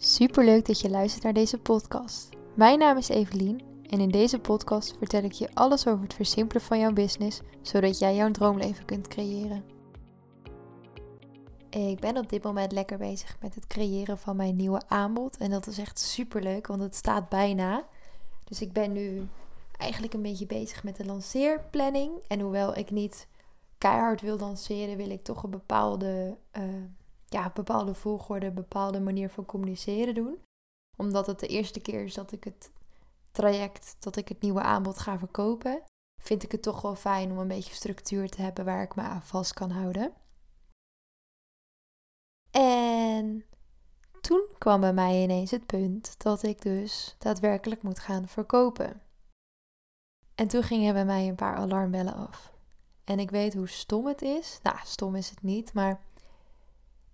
Superleuk dat je luistert naar deze podcast. Mijn naam is Evelien en in deze podcast vertel ik je alles over het versimpelen van jouw business, zodat jij jouw droomleven kunt creëren. Ik ben op dit moment lekker bezig met het creëren van mijn nieuwe aanbod en dat is echt superleuk, want het staat bijna. Dus ik ben nu eigenlijk een beetje bezig met de lanceerplanning en hoewel ik niet keihard wil lanceren, wil ik toch een bepaalde uh, ja, bepaalde volgorde, bepaalde manier van communiceren doen. Omdat het de eerste keer is dat ik het traject, dat ik het nieuwe aanbod ga verkopen, vind ik het toch wel fijn om een beetje structuur te hebben waar ik me aan vast kan houden. En toen kwam bij mij ineens het punt dat ik dus daadwerkelijk moet gaan verkopen. En toen gingen bij mij een paar alarmbellen af. En ik weet hoe stom het is. Nou, stom is het niet, maar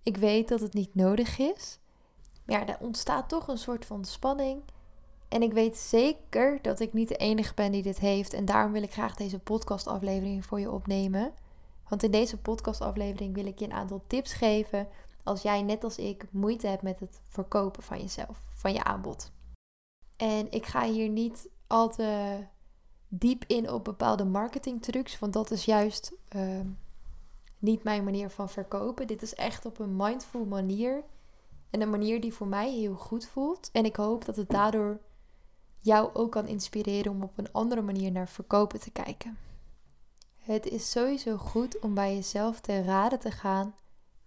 ik weet dat het niet nodig is. Maar ja, er ontstaat toch een soort van spanning. En ik weet zeker dat ik niet de enige ben die dit heeft. En daarom wil ik graag deze podcastaflevering voor je opnemen. Want in deze podcastaflevering wil ik je een aantal tips geven. Als jij net als ik moeite hebt met het verkopen van jezelf, van je aanbod. En ik ga hier niet al te diep in op bepaalde marketingtrucs. Want dat is juist. Ehm, niet mijn manier van verkopen. Dit is echt op een mindful manier. En een manier die voor mij heel goed voelt. En ik hoop dat het daardoor jou ook kan inspireren om op een andere manier naar verkopen te kijken. Het is sowieso goed om bij jezelf te raden te gaan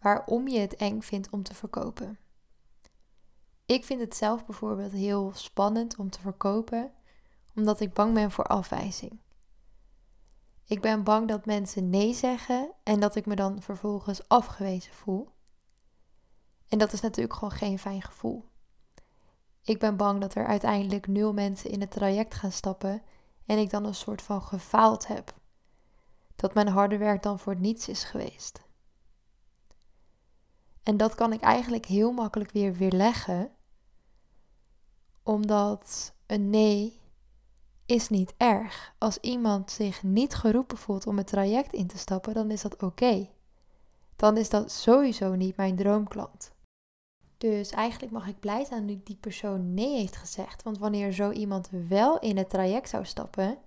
waarom je het eng vindt om te verkopen. Ik vind het zelf bijvoorbeeld heel spannend om te verkopen, omdat ik bang ben voor afwijzing. Ik ben bang dat mensen nee zeggen en dat ik me dan vervolgens afgewezen voel. En dat is natuurlijk gewoon geen fijn gevoel. Ik ben bang dat er uiteindelijk nul mensen in het traject gaan stappen en ik dan een soort van gefaald heb. Dat mijn harde werk dan voor niets is geweest. En dat kan ik eigenlijk heel makkelijk weer weerleggen, omdat een nee is niet erg. Als iemand zich niet geroepen voelt om het traject in te stappen, dan is dat oké. Dan is dat sowieso niet mijn droomklant. Dus eigenlijk mag ik blij zijn dat die persoon nee heeft gezegd. Want wanneer zo iemand wel in het traject zou stappen,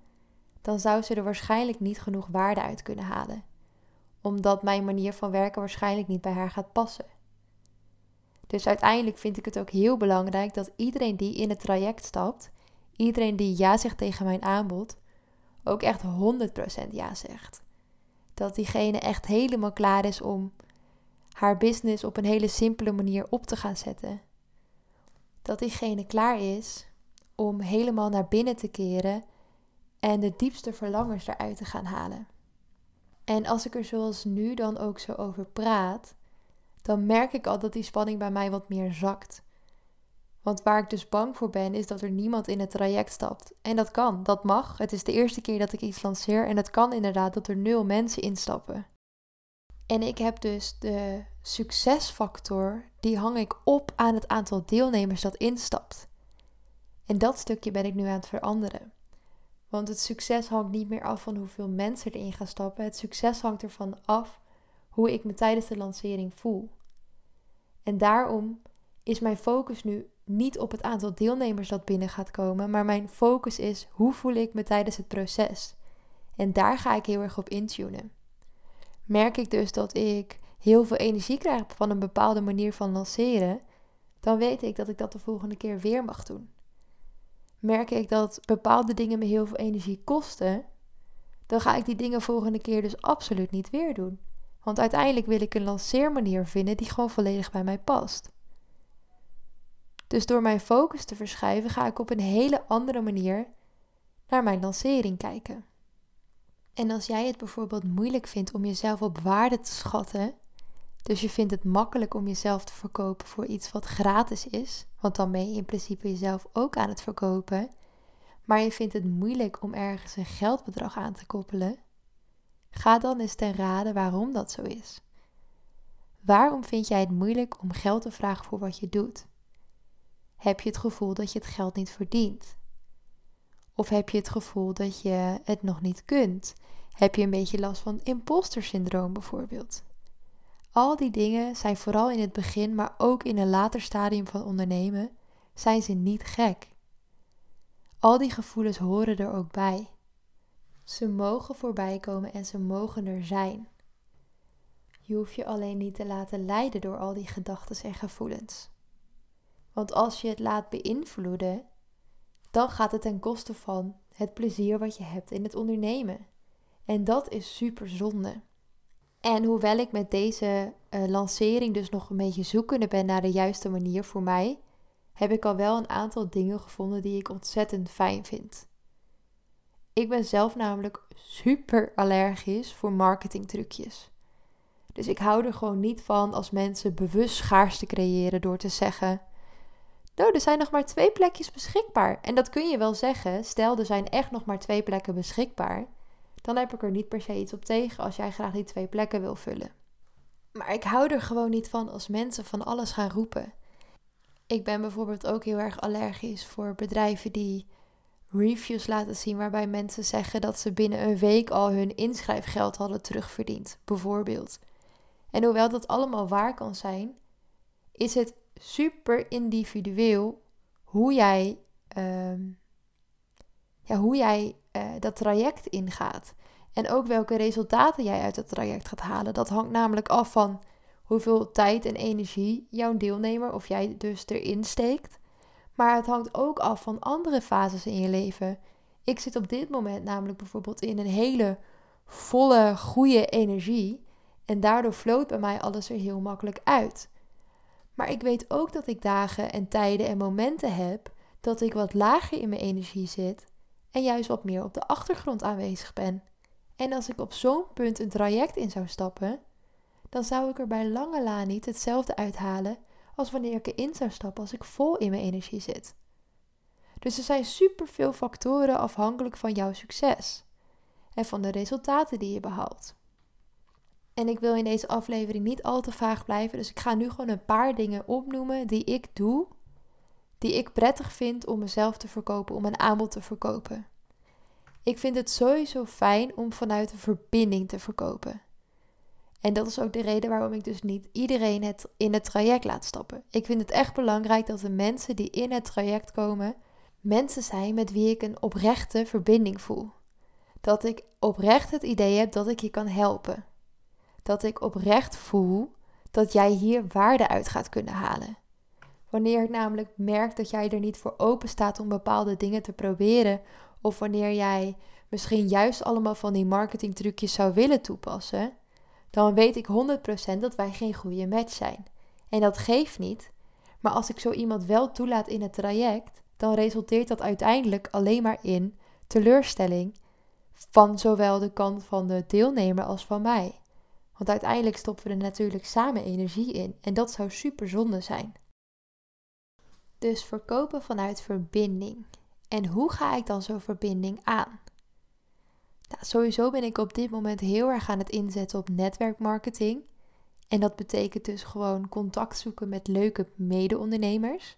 dan zou ze er waarschijnlijk niet genoeg waarde uit kunnen halen. Omdat mijn manier van werken waarschijnlijk niet bij haar gaat passen. Dus uiteindelijk vind ik het ook heel belangrijk dat iedereen die in het traject stapt, iedereen die ja zegt tegen mijn aanbod, ook echt 100% ja zegt. Dat diegene echt helemaal klaar is om haar business op een hele simpele manier op te gaan zetten. Dat diegene klaar is om helemaal naar binnen te keren en de diepste verlangens eruit te gaan halen. En als ik er zoals nu dan ook zo over praat, dan merk ik al dat die spanning bij mij wat meer zakt. Want waar ik dus bang voor ben, is dat er niemand in het traject stapt. En dat kan, dat mag. Het is de eerste keer dat ik iets lanceer en het kan inderdaad dat er nul mensen instappen. En ik heb dus de succesfactor, die hang ik op aan het aantal deelnemers dat instapt. En dat stukje ben ik nu aan het veranderen. Want het succes hangt niet meer af van hoeveel mensen erin gaan stappen. Het succes hangt ervan af hoe ik me tijdens de lancering voel. En daarom is mijn focus nu niet op het aantal deelnemers dat binnen gaat komen, maar mijn focus is hoe voel ik me tijdens het proces. En daar ga ik heel erg op intunen. Merk ik dus dat ik heel veel energie krijg van een bepaalde manier van lanceren, dan weet ik dat ik dat de volgende keer weer mag doen. Merk ik dat bepaalde dingen me heel veel energie kosten, dan ga ik die dingen volgende keer dus absoluut niet weer doen. Want uiteindelijk wil ik een lanceermanier vinden die gewoon volledig bij mij past. Dus door mijn focus te verschuiven, ga ik op een hele andere manier naar mijn lancering kijken. En als jij het bijvoorbeeld moeilijk vindt om jezelf op waarde te schatten, dus je vindt het makkelijk om jezelf te verkopen voor iets wat gratis is, want dan ben je in principe jezelf ook aan het verkopen, maar je vindt het moeilijk om ergens een geldbedrag aan te koppelen, ga dan eens ten rade waarom dat zo is. Waarom vind jij het moeilijk om geld te vragen voor wat je doet? Heb je het gevoel dat je het geld niet verdient? Of heb je het gevoel dat je het nog niet kunt? Heb je een beetje last van imposter syndroom bijvoorbeeld? Al die dingen zijn vooral in het begin, maar ook in een later stadium van ondernemen, zijn ze niet gek. Al die gevoelens horen er ook bij. Ze mogen voorbij komen en ze mogen er zijn. Je hoeft je alleen niet te laten leiden door al die gedachten en gevoelens. Want als je het laat beïnvloeden, dan gaat het ten koste van het plezier wat je hebt in het ondernemen. En dat is super zonde. En hoewel ik met deze uh, lancering dus nog een beetje zoekende ben naar de juiste manier voor mij, heb ik al wel een aantal dingen gevonden die ik ontzettend fijn vind. Ik ben zelf namelijk super allergisch voor marketingtrucjes. Dus ik hou er gewoon niet van als mensen bewust schaarste creëren door te zeggen: Nou, er zijn nog maar twee plekjes beschikbaar. En dat kun je wel zeggen. Stel, er zijn echt nog maar twee plekken beschikbaar. Dan heb ik er niet per se iets op tegen als jij graag die twee plekken wil vullen. Maar ik hou er gewoon niet van als mensen van alles gaan roepen. Ik ben bijvoorbeeld ook heel erg allergisch voor bedrijven die reviews laten zien waarbij mensen zeggen dat ze binnen een week al hun inschrijfgeld hadden terugverdiend, bijvoorbeeld. En hoewel dat allemaal waar kan zijn, is het super individueel hoe jij, ehm, ja, hoe jij uh, dat traject ingaat. En ook welke resultaten jij uit het traject gaat halen. Dat hangt namelijk af van hoeveel tijd en energie jouw deelnemer of jij dus erin steekt. Maar het hangt ook af van andere fases in je leven. Ik zit op dit moment namelijk bijvoorbeeld in een hele volle, goede energie. En daardoor vloot bij mij alles er heel makkelijk uit. Maar ik weet ook dat ik dagen en tijden en momenten heb dat ik wat lager in mijn energie zit en juist wat meer op de achtergrond aanwezig ben. En als ik op zo'n punt een traject in zou stappen, dan zou ik er bij lange la niet hetzelfde uithalen als wanneer ik erin zou stappen als ik vol in mijn energie zit. Dus er zijn superveel factoren afhankelijk van jouw succes en van de resultaten die je behaalt. En ik wil in deze aflevering niet al te vaag blijven, dus ik ga nu gewoon een paar dingen opnoemen die ik doe, die ik prettig vind om mezelf te verkopen, om een aanbod te verkopen. Ik vind het sowieso fijn om vanuit een verbinding te verkopen. En dat is ook de reden waarom ik dus niet iedereen het in het traject laat stappen. Ik vind het echt belangrijk dat de mensen die in het traject komen, mensen zijn met wie ik een oprechte verbinding voel. Dat ik oprecht het idee heb dat ik je kan helpen. Dat ik oprecht voel dat jij hier waarde uit gaat kunnen halen. Wanneer ik namelijk merk dat jij er niet voor open staat om bepaalde dingen te proberen, of wanneer jij misschien juist allemaal van die marketingtrucjes zou willen toepassen, dan weet ik 100% dat wij geen goede match zijn. En dat geeft niet. Maar als ik zo iemand wel toelaat in het traject, dan resulteert dat uiteindelijk alleen maar in teleurstelling van zowel de kant van de deelnemer als van mij. Want uiteindelijk stoppen we er natuurlijk samen energie in en dat zou super zonde zijn. Dus verkopen vanuit verbinding. En hoe ga ik dan zo'n verbinding aan? Nou, sowieso ben ik op dit moment heel erg aan het inzetten op netwerkmarketing. En dat betekent dus gewoon contact zoeken met leuke mede-ondernemers.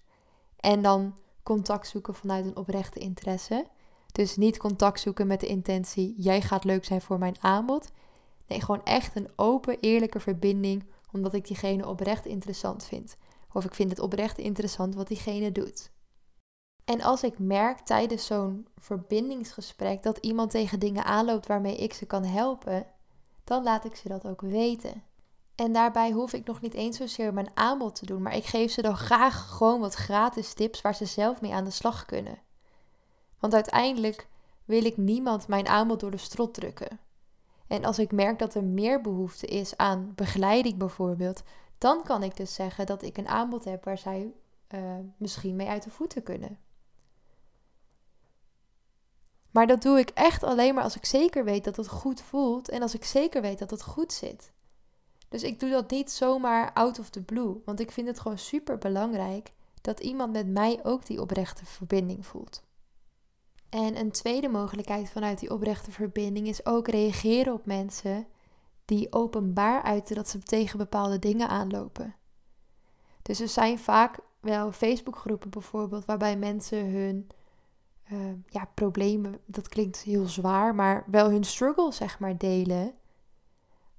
En dan contact zoeken vanuit een oprechte interesse. Dus niet contact zoeken met de intentie: jij gaat leuk zijn voor mijn aanbod. Nee, gewoon echt een open, eerlijke verbinding, omdat ik diegene oprecht interessant vind. Of ik vind het oprecht interessant wat diegene doet. En als ik merk tijdens zo'n verbindingsgesprek dat iemand tegen dingen aanloopt waarmee ik ze kan helpen, dan laat ik ze dat ook weten. En daarbij hoef ik nog niet eens zozeer mijn aanbod te doen, maar ik geef ze dan graag gewoon wat gratis tips waar ze zelf mee aan de slag kunnen. Want uiteindelijk wil ik niemand mijn aanbod door de strot drukken. En als ik merk dat er meer behoefte is aan begeleiding bijvoorbeeld, dan kan ik dus zeggen dat ik een aanbod heb waar zij uh, misschien mee uit de voeten kunnen. Maar dat doe ik echt alleen maar als ik zeker weet dat het goed voelt en als ik zeker weet dat het goed zit. Dus ik doe dat niet zomaar out of the blue, want ik vind het gewoon super belangrijk dat iemand met mij ook die oprechte verbinding voelt. En een tweede mogelijkheid vanuit die oprechte verbinding is ook reageren op mensen die openbaar uiten dat ze tegen bepaalde dingen aanlopen. Dus er zijn vaak wel Facebookgroepen bijvoorbeeld waarbij mensen hun uh, ja, problemen, dat klinkt heel zwaar, maar wel hun struggle zeg maar delen.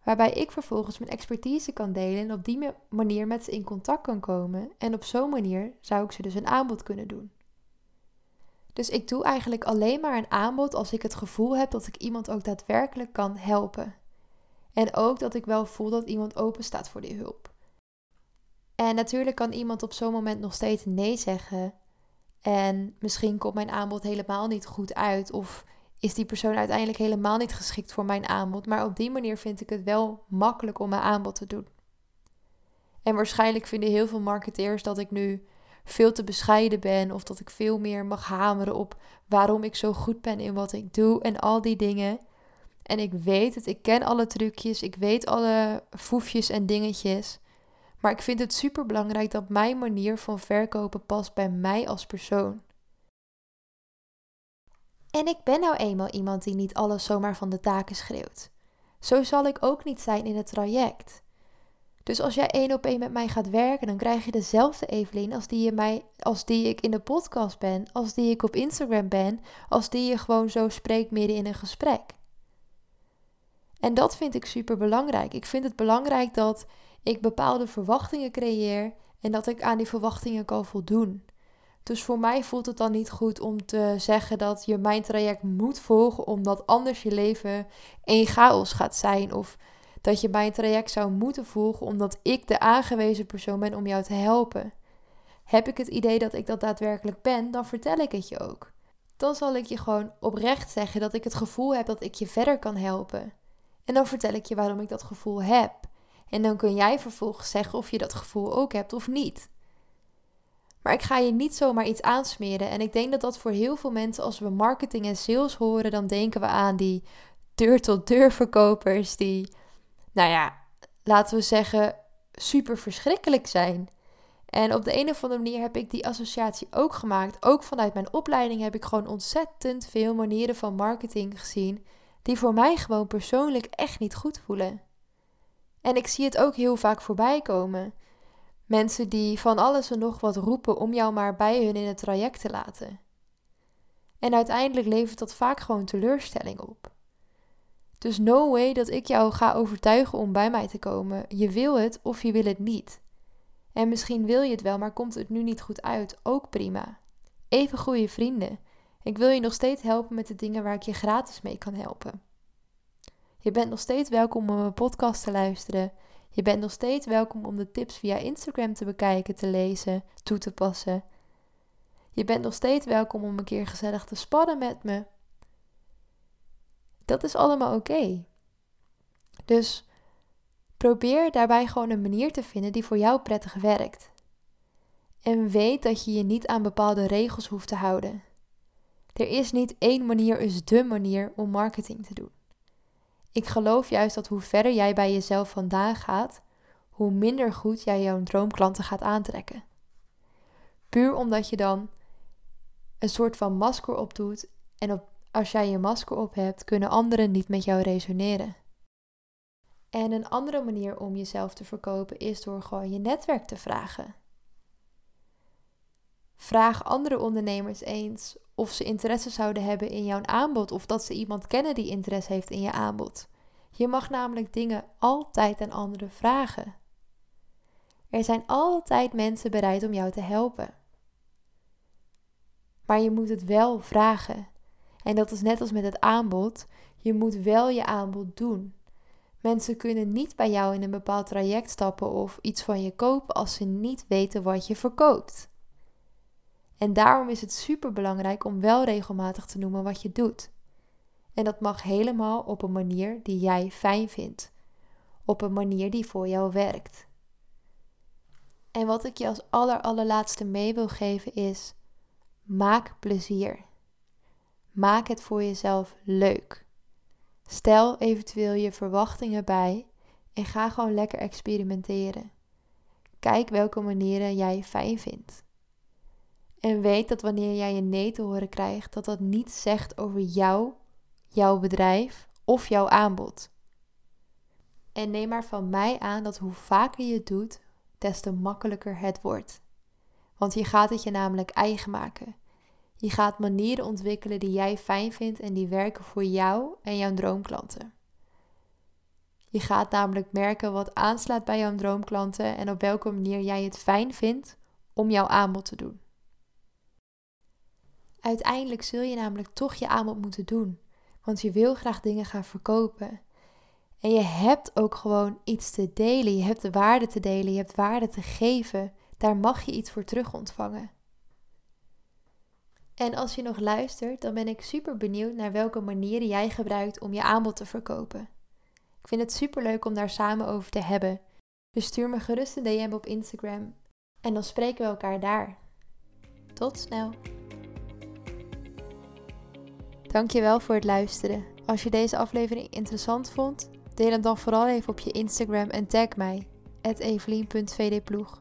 Waarbij ik vervolgens mijn expertise kan delen en op die manier met ze in contact kan komen. En op zo'n manier zou ik ze dus een aanbod kunnen doen. Dus ik doe eigenlijk alleen maar een aanbod als ik het gevoel heb dat ik iemand ook daadwerkelijk kan helpen. En ook dat ik wel voel dat iemand open staat voor die hulp. En natuurlijk kan iemand op zo'n moment nog steeds nee zeggen. En misschien komt mijn aanbod helemaal niet goed uit. Of is die persoon uiteindelijk helemaal niet geschikt voor mijn aanbod. Maar op die manier vind ik het wel makkelijk om mijn aanbod te doen. En waarschijnlijk vinden heel veel marketeers dat ik nu veel te bescheiden ben. Of dat ik veel meer mag hameren op waarom ik zo goed ben in wat ik doe. En al die dingen. En ik weet het, ik ken alle trucjes. Ik weet alle foefjes en dingetjes. Maar ik vind het super belangrijk dat mijn manier van verkopen past bij mij als persoon. En ik ben nou eenmaal iemand die niet alles zomaar van de taken schreeuwt. Zo zal ik ook niet zijn in het traject. Dus als jij één op één met mij gaat werken, dan krijg je dezelfde Evelien als die, je mij, als die ik in de podcast ben, als die ik op Instagram ben, als die je gewoon zo spreekt midden in een gesprek. En dat vind ik super belangrijk. Ik vind het belangrijk dat ik bepaalde verwachtingen creëer en dat ik aan die verwachtingen kan voldoen. Dus voor mij voelt het dan niet goed om te zeggen dat je mijn traject moet volgen, omdat anders je leven een chaos gaat zijn. Of dat je mijn traject zou moeten volgen, omdat ik de aangewezen persoon ben om jou te helpen. Heb ik het idee dat ik dat daadwerkelijk ben, dan vertel ik het je ook. Dan zal ik je gewoon oprecht zeggen dat ik het gevoel heb dat ik je verder kan helpen. En dan vertel ik je waarom ik dat gevoel heb. En dan kun jij vervolgens zeggen of je dat gevoel ook hebt of niet. Maar ik ga je niet zomaar iets aansmeren. En ik denk dat dat voor heel veel mensen, als we marketing en sales horen, dan denken we aan die deur-tot-deur verkopers die, nou ja, laten we zeggen, super verschrikkelijk zijn. En op de een of andere manier heb ik die associatie ook gemaakt. Ook vanuit mijn opleiding heb ik gewoon ontzettend veel manieren van marketing gezien die voor mij gewoon persoonlijk echt niet goed voelen. En ik zie het ook heel vaak voorbij komen. Mensen die van alles en nog wat roepen om jou maar bij hun in het traject te laten. En uiteindelijk levert dat vaak gewoon teleurstelling op. Dus no way dat ik jou ga overtuigen om bij mij te komen. Je wil het of je wil het niet. En misschien wil je het wel, maar komt het nu niet goed uit. Ook prima. Even goede vrienden. Ik wil je nog steeds helpen met de dingen waar ik je gratis mee kan helpen. Je bent nog steeds welkom om mijn podcast te luisteren. Je bent nog steeds welkom om de tips via Instagram te bekijken, te lezen, toe te passen. Je bent nog steeds welkom om een keer gezellig te sparren met me. Dat is allemaal oké. Dus probeer daarbij gewoon een manier te vinden die voor jou prettig werkt. En weet dat je je niet aan bepaalde regels hoeft te houden. Er is niet één manier, is dé manier om marketing te doen. Ik geloof juist dat hoe verder jij bij jezelf vandaan gaat, hoe minder goed jij jouw droomklanten gaat aantrekken. Puur omdat je dan een soort van masker opdoet en op, als jij je masker op hebt, kunnen anderen niet met jou resoneren. En een andere manier om jezelf te verkopen is door gewoon je netwerk te vragen. Vraag andere ondernemers eens of ze interesse zouden hebben in jouw aanbod of dat ze iemand kennen die interesse heeft in je aanbod. Je mag namelijk dingen altijd aan anderen vragen. Er zijn altijd mensen bereid om jou te helpen. Maar je moet het wel vragen. En dat is net als met het aanbod. Je moet wel je aanbod doen. Mensen kunnen niet bij jou in een bepaald traject stappen of iets van je kopen als ze niet weten wat je verkoopt. En daarom is het super belangrijk om wel regelmatig te noemen wat je doet. En dat mag helemaal op een manier die jij fijn vindt, op een manier die voor jou werkt. En wat ik je als aller allerlaatste mee wil geven is: maak plezier. Maak het voor jezelf leuk. Stel eventueel je verwachtingen bij en ga gewoon lekker experimenteren. Kijk welke manieren jij fijn vindt. En weet dat wanneer jij een nee te horen krijgt, dat dat niets zegt over jou, jouw bedrijf of jouw aanbod. En neem maar van mij aan dat hoe vaker je het doet, des te makkelijker het wordt. Want je gaat het je namelijk eigen maken. Je gaat manieren ontwikkelen die jij fijn vindt en die werken voor jou en jouw droomklanten. Je gaat namelijk merken wat aanslaat bij jouw droomklanten en op welke manier jij het fijn vindt om jouw aanbod te doen. Uiteindelijk zul je namelijk toch je aanbod moeten doen, want je wil graag dingen gaan verkopen. En je hebt ook gewoon iets te delen. Je hebt de waarde te delen, je hebt waarde te geven. Daar mag je iets voor terug ontvangen. En als je nog luistert, dan ben ik super benieuwd naar welke manieren jij gebruikt om je aanbod te verkopen. Ik vind het super leuk om daar samen over te hebben. Dus stuur me gerust een DM op Instagram en dan spreken we elkaar daar. Tot snel. Dankjewel voor het luisteren. Als je deze aflevering interessant vond, deel hem dan vooral even op je Instagram en tag mij, evelien.vdploeg.